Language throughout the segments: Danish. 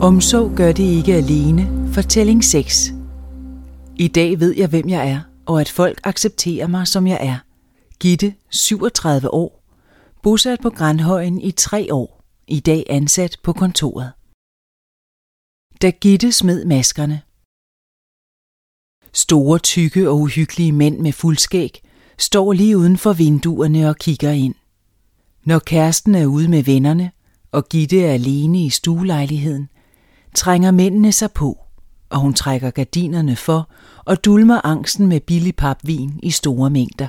Omsorg gør det ikke alene. Fortælling 6. I dag ved jeg, hvem jeg er, og at folk accepterer mig, som jeg er. Gitte, 37 år. Bosat på Grandhøjen i tre år. I dag ansat på kontoret. Da Gitte smed maskerne. Store, tykke og uhyggelige mænd med fuldskæg står lige uden for vinduerne og kigger ind. Når kæresten er ude med vennerne, og Gitte er alene i stuelejligheden, trænger mændene sig på, og hun trækker gardinerne for og dulmer angsten med billig papvin i store mængder.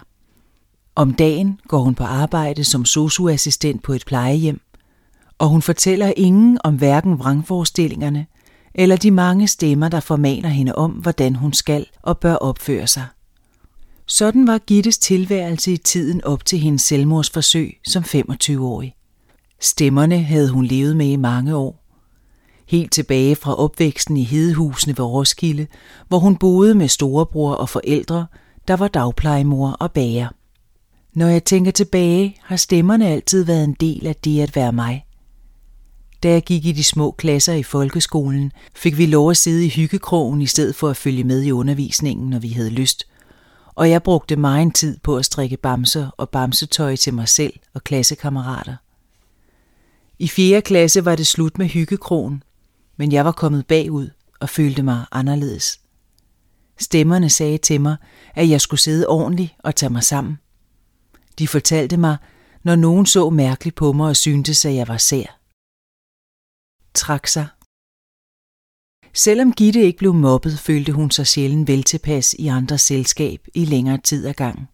Om dagen går hun på arbejde som socioassistent på et plejehjem, og hun fortæller ingen om hverken vrangforestillingerne eller de mange stemmer, der formaner hende om, hvordan hun skal og bør opføre sig. Sådan var Gittes tilværelse i tiden op til hendes selvmordsforsøg som 25-årig. Stemmerne havde hun levet med i mange år. Helt tilbage fra opvæksten i Hedehusene ved Roskilde, hvor hun boede med storebror og forældre, der var dagplejemor og bager. Når jeg tænker tilbage, har stemmerne altid været en del af det at være mig. Da jeg gik i de små klasser i folkeskolen, fik vi lov at sidde i hyggekrogen i stedet for at følge med i undervisningen, når vi havde lyst. Og jeg brugte meget tid på at strikke bamser og bamsetøj til mig selv og klassekammerater. I 4. klasse var det slut med hyggekrogen, men jeg var kommet bagud og følte mig anderledes. Stemmerne sagde til mig, at jeg skulle sidde ordentligt og tage mig sammen. De fortalte mig, når nogen så mærkeligt på mig og syntes, at jeg var sær. Trak sig. Selvom Gitte ikke blev mobbet, følte hun sig sjældent vel tilpas i andres selskab i længere tid ad gangen.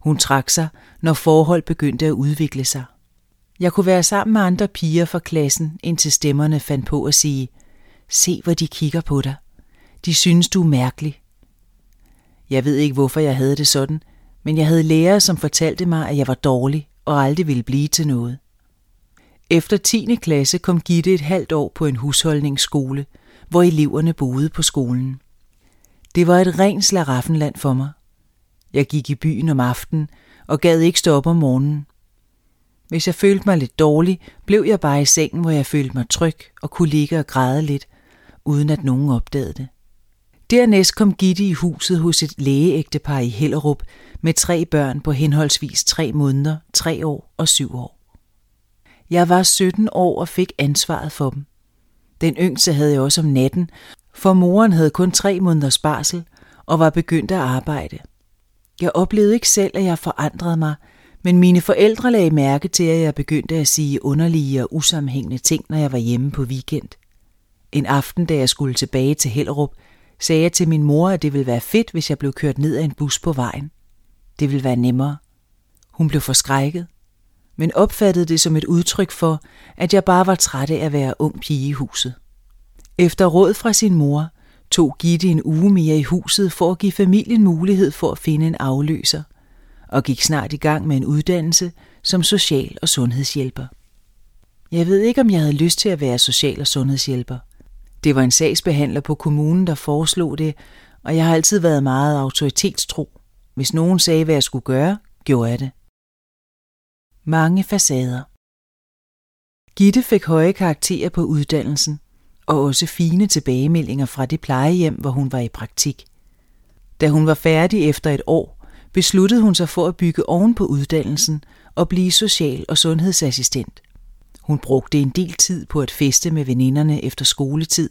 Hun trak sig, når forhold begyndte at udvikle sig. Jeg kunne være sammen med andre piger fra klassen, indtil stemmerne fandt på at sige, se hvor de kigger på dig. De synes, du er mærkelig. Jeg ved ikke, hvorfor jeg havde det sådan, men jeg havde lærere, som fortalte mig, at jeg var dårlig og aldrig ville blive til noget. Efter 10. klasse kom Gitte et halvt år på en husholdningsskole, hvor eleverne boede på skolen. Det var et rent slaraffenland for mig. Jeg gik i byen om aftenen og gad ikke stå op om morgenen. Hvis jeg følte mig lidt dårlig, blev jeg bare i sengen, hvor jeg følte mig tryg og kunne ligge og græde lidt, uden at nogen opdagede det. Dernæst kom Gitte i huset hos et lægeægtepar i Hellerup med tre børn på henholdsvis tre måneder, tre år og syv år. Jeg var 17 år og fik ansvaret for dem. Den yngste havde jeg også om natten, for moren havde kun tre måneders barsel og var begyndt at arbejde. Jeg oplevede ikke selv, at jeg forandrede mig, men mine forældre lagde mærke til, at jeg begyndte at sige underlige og usammenhængende ting, når jeg var hjemme på weekend. En aften, da jeg skulle tilbage til Hellerup, sagde jeg til min mor, at det ville være fedt, hvis jeg blev kørt ned af en bus på vejen. Det ville være nemmere. Hun blev forskrækket, men opfattede det som et udtryk for, at jeg bare var træt af at være ung pige i huset. Efter råd fra sin mor, tog Gitte en uge mere i huset for at give familien mulighed for at finde en afløser, og gik snart i gang med en uddannelse som social- og sundhedshjælper. Jeg ved ikke, om jeg havde lyst til at være social- og sundhedshjælper. Det var en sagsbehandler på kommunen, der foreslog det, og jeg har altid været meget autoritetstro. Hvis nogen sagde, hvad jeg skulle gøre, gjorde jeg det. Mange facader. Gitte fik høje karakterer på uddannelsen, og også fine tilbagemeldinger fra det plejehjem, hvor hun var i praktik. Da hun var færdig efter et år, besluttede hun sig for at bygge oven på uddannelsen og blive social- og sundhedsassistent. Hun brugte en del tid på at feste med veninderne efter skoletid,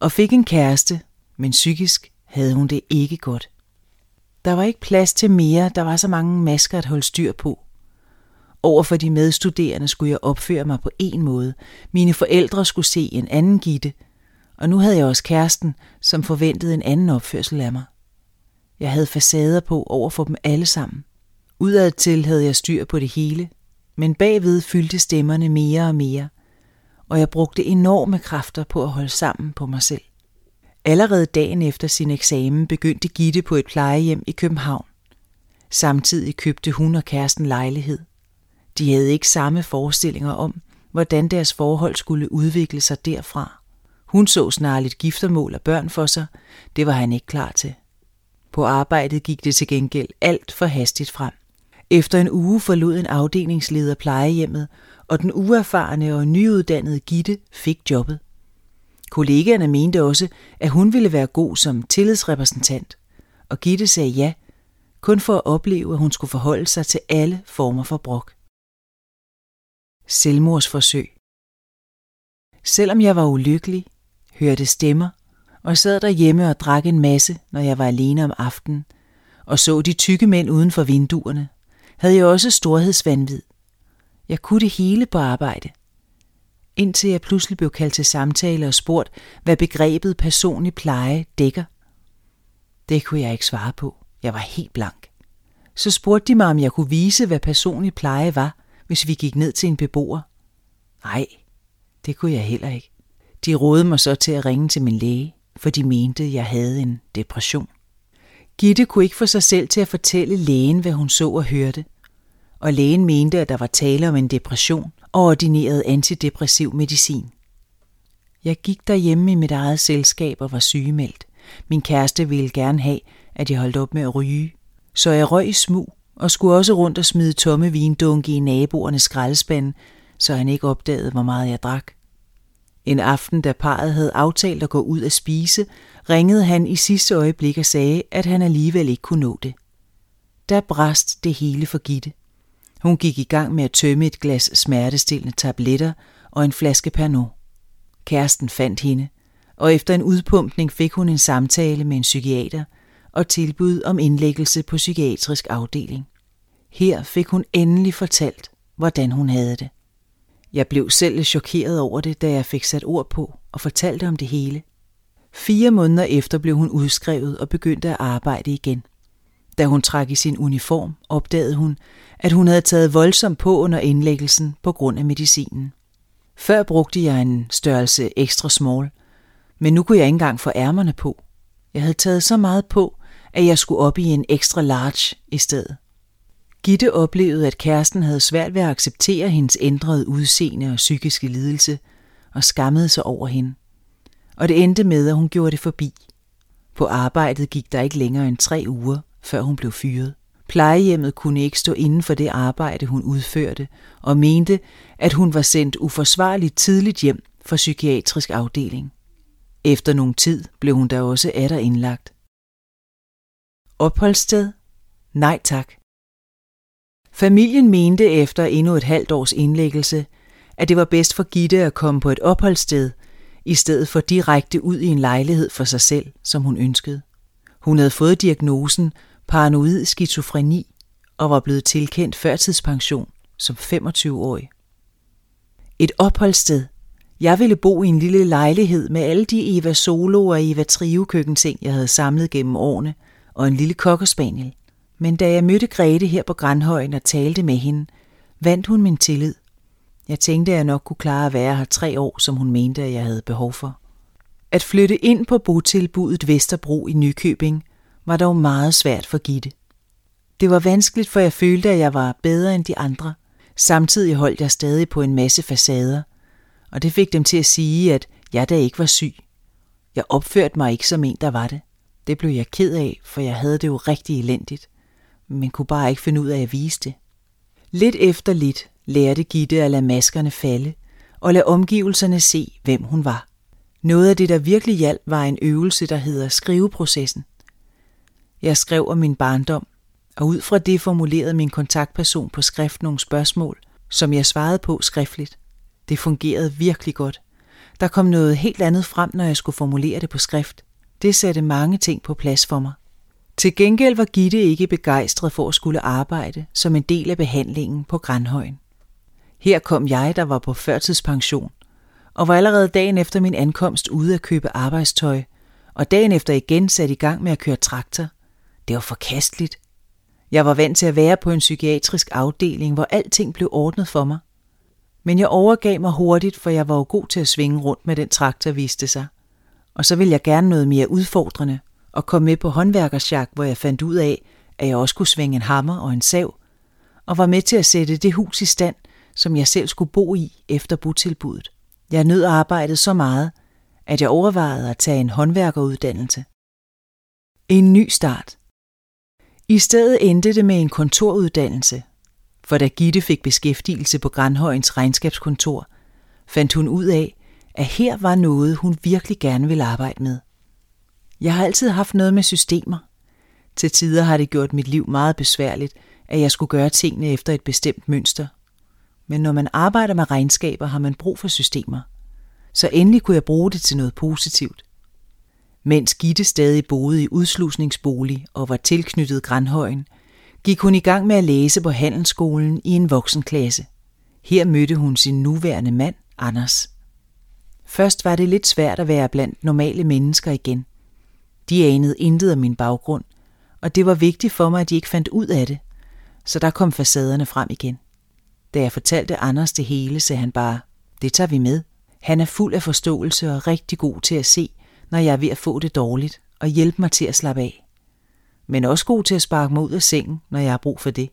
og fik en kæreste, men psykisk havde hun det ikke godt. Der var ikke plads til mere, der var så mange masker at holde styr på. Over for de medstuderende skulle jeg opføre mig på en måde. Mine forældre skulle se en anden Gitte, og nu havde jeg også kæresten, som forventede en anden opførsel af mig. Jeg havde facader på over for dem alle sammen. Udadtil havde jeg styr på det hele, men bagved fyldte stemmerne mere og mere, og jeg brugte enorme kræfter på at holde sammen på mig selv. Allerede dagen efter sin eksamen begyndte Gitte på et plejehjem i København. Samtidig købte hun og kæresten lejlighed. De havde ikke samme forestillinger om, hvordan deres forhold skulle udvikle sig derfra. Hun så snarligt giftermål og børn for sig. Det var han ikke klar til. På arbejdet gik det til gengæld alt for hastigt frem. Efter en uge forlod en afdelingsleder plejehjemmet, og den uerfarne og nyuddannede Gitte fik jobbet. Kollegaerne mente også, at hun ville være god som tillidsrepræsentant, og Gitte sagde ja, kun for at opleve, at hun skulle forholde sig til alle former for brok. Selvmordsforsøg Selvom jeg var ulykkelig, hørte stemmer og sad derhjemme og drak en masse, når jeg var alene om aftenen, og så de tykke mænd uden for vinduerne, havde jeg også storhedsvandvid. Jeg kunne det hele på arbejde. Indtil jeg pludselig blev kaldt til samtale og spurgt, hvad begrebet personlig pleje dækker. Det kunne jeg ikke svare på. Jeg var helt blank. Så spurgte de mig, om jeg kunne vise, hvad personlig pleje var, hvis vi gik ned til en beboer. Nej, det kunne jeg heller ikke. De rådede mig så til at ringe til min læge, for de mente, jeg havde en depression. Gitte kunne ikke få sig selv til at fortælle lægen, hvad hun så og hørte. Og lægen mente, at der var tale om en depression og ordinerede antidepressiv medicin. Jeg gik derhjemme i mit eget selskab og var sygemeldt. Min kæreste ville gerne have, at jeg holdt op med at ryge. Så jeg røg i smug og skulle også rundt og smide tomme vindunke i naboernes skraldespande, så han ikke opdagede, hvor meget jeg drak. En aften, da parret havde aftalt at gå ud at spise, ringede han i sidste øjeblik og sagde, at han alligevel ikke kunne nå det. Der brast det hele for Gitte. Hun gik i gang med at tømme et glas smertestillende tabletter og en flaske Pernod. Kæresten fandt hende, og efter en udpumpning fik hun en samtale med en psykiater og tilbud om indlæggelse på psykiatrisk afdeling. Her fik hun endelig fortalt, hvordan hun havde det. Jeg blev selv chokeret over det, da jeg fik sat ord på og fortalte om det hele. Fire måneder efter blev hun udskrevet og begyndte at arbejde igen. Da hun trak i sin uniform, opdagede hun, at hun havde taget voldsomt på under indlæggelsen på grund af medicinen. Før brugte jeg en størrelse ekstra small, men nu kunne jeg ikke engang få ærmerne på. Jeg havde taget så meget på, at jeg skulle op i en ekstra large i stedet. Gitte oplevede, at kæresten havde svært ved at acceptere hendes ændrede udseende og psykiske lidelse, og skammede sig over hende. Og det endte med, at hun gjorde det forbi. På arbejdet gik der ikke længere end tre uger, før hun blev fyret. Plejehjemmet kunne ikke stå inden for det arbejde, hun udførte, og mente, at hun var sendt uforsvarligt tidligt hjem fra psykiatrisk afdeling. Efter nogen tid blev hun da også atter indlagt. Opholdssted? Nej tak. Familien mente efter endnu et halvt års indlæggelse, at det var bedst for Gitte at komme på et opholdssted, i stedet for direkte ud i en lejlighed for sig selv, som hun ønskede. Hun havde fået diagnosen paranoid skizofreni og var blevet tilkendt førtidspension som 25-årig. Et opholdssted. Jeg ville bo i en lille lejlighed med alle de Eva Solo og Eva Trio køkkenting, jeg havde samlet gennem årene, og en lille kokkespaniel. Men da jeg mødte Grete her på Grandhøjen og talte med hende, vandt hun min tillid. Jeg tænkte, at jeg nok kunne klare at være her tre år, som hun mente, at jeg havde behov for. At flytte ind på botilbuddet Vesterbro i Nykøbing var dog meget svært for Gitte. Det var vanskeligt, for jeg følte, at jeg var bedre end de andre. Samtidig holdt jeg stadig på en masse facader, og det fik dem til at sige, at jeg da ikke var syg. Jeg opførte mig ikke som en, der var det. Det blev jeg ked af, for jeg havde det jo rigtig elendigt men kunne bare ikke finde ud af at vise det. Lidt efter lidt lærte Gitte at lade maskerne falde og lade omgivelserne se, hvem hun var. Noget af det, der virkelig hjalp, var en øvelse, der hedder skriveprocessen. Jeg skrev om min barndom, og ud fra det formulerede min kontaktperson på skrift nogle spørgsmål, som jeg svarede på skriftligt. Det fungerede virkelig godt. Der kom noget helt andet frem, når jeg skulle formulere det på skrift. Det satte mange ting på plads for mig. Til gengæld var Gitte ikke begejstret for at skulle arbejde som en del af behandlingen på Grandhøjen. Her kom jeg, der var på førtidspension, og var allerede dagen efter min ankomst ude at købe arbejdstøj, og dagen efter igen sat i gang med at køre traktor. Det var forkasteligt. Jeg var vant til at være på en psykiatrisk afdeling, hvor alting blev ordnet for mig. Men jeg overgav mig hurtigt, for jeg var jo god til at svinge rundt med den traktor, viste sig. Og så ville jeg gerne noget mere udfordrende, og kom med på håndværkersjak, hvor jeg fandt ud af, at jeg også kunne svinge en hammer og en sav, og var med til at sætte det hus i stand, som jeg selv skulle bo i efter botilbuddet. Jeg nød arbejdet så meget, at jeg overvejede at tage en håndværkeruddannelse. En ny start. I stedet endte det med en kontoruddannelse, for da Gitte fik beskæftigelse på Grandhøjens regnskabskontor, fandt hun ud af, at her var noget, hun virkelig gerne ville arbejde med. Jeg har altid haft noget med systemer. Til tider har det gjort mit liv meget besværligt, at jeg skulle gøre tingene efter et bestemt mønster. Men når man arbejder med regnskaber, har man brug for systemer. Så endelig kunne jeg bruge det til noget positivt. Mens Gitte stadig boede i udslusningsbolig og var tilknyttet Grandhøjen, gik hun i gang med at læse på handelsskolen i en voksenklasse. Her mødte hun sin nuværende mand, Anders. Først var det lidt svært at være blandt normale mennesker igen. De anede intet af min baggrund, og det var vigtigt for mig, at de ikke fandt ud af det. Så der kom facaderne frem igen. Da jeg fortalte Anders det hele, sagde han bare, det tager vi med. Han er fuld af forståelse og rigtig god til at se, når jeg er ved at få det dårligt, og hjælpe mig til at slappe af. Men også god til at sparke mig ud af sengen, når jeg har brug for det.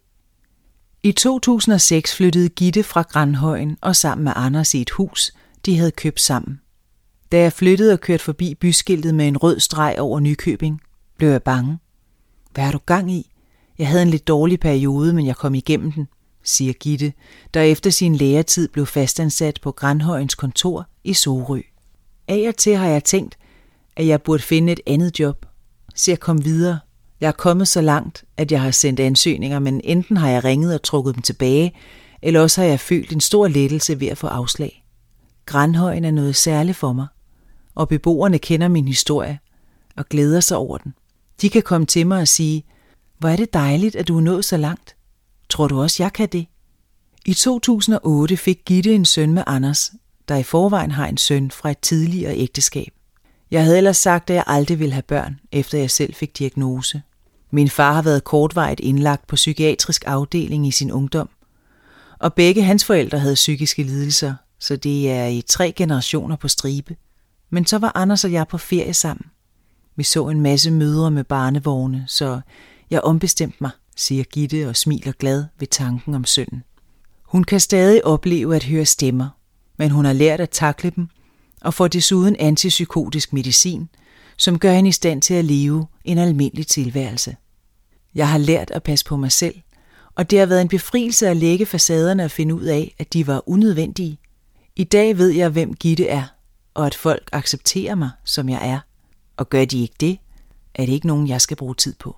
I 2006 flyttede Gitte fra Grandhøjen og sammen med Anders i et hus, de havde købt sammen. Da jeg flyttede og kørte forbi byskiltet med en rød streg over Nykøbing, blev jeg bange. Hvad har du gang i? Jeg havde en lidt dårlig periode, men jeg kom igennem den, siger Gitte, der efter sin læretid blev fastansat på Grandhøjens kontor i Sorø. Af og til har jeg tænkt, at jeg burde finde et andet job, så jeg kom videre. Jeg er kommet så langt, at jeg har sendt ansøgninger, men enten har jeg ringet og trukket dem tilbage, eller også har jeg følt en stor lettelse ved at få afslag. Grandhøjen er noget særligt for mig, og beboerne kender min historie og glæder sig over den. De kan komme til mig og sige, hvor er det dejligt, at du er nået så langt. Tror du også, jeg kan det? I 2008 fik Gitte en søn med Anders, der i forvejen har en søn fra et tidligere ægteskab. Jeg havde ellers sagt, at jeg aldrig ville have børn, efter jeg selv fik diagnose. Min far har været kortvarigt indlagt på psykiatrisk afdeling i sin ungdom, og begge hans forældre havde psykiske lidelser, så det er i tre generationer på stribe. Men så var Anders og jeg på ferie sammen. Vi så en masse mødre med barnevogne, så jeg ombestemte mig, siger Gitte og smiler glad ved tanken om sønnen. Hun kan stadig opleve at høre stemmer, men hun har lært at takle dem og får desuden antipsykotisk medicin, som gør hende i stand til at leve en almindelig tilværelse. Jeg har lært at passe på mig selv, og det har været en befrielse at lægge facaderne og finde ud af, at de var unødvendige. I dag ved jeg, hvem Gitte er, og at folk accepterer mig, som jeg er. Og gør de ikke det, er det ikke nogen, jeg skal bruge tid på.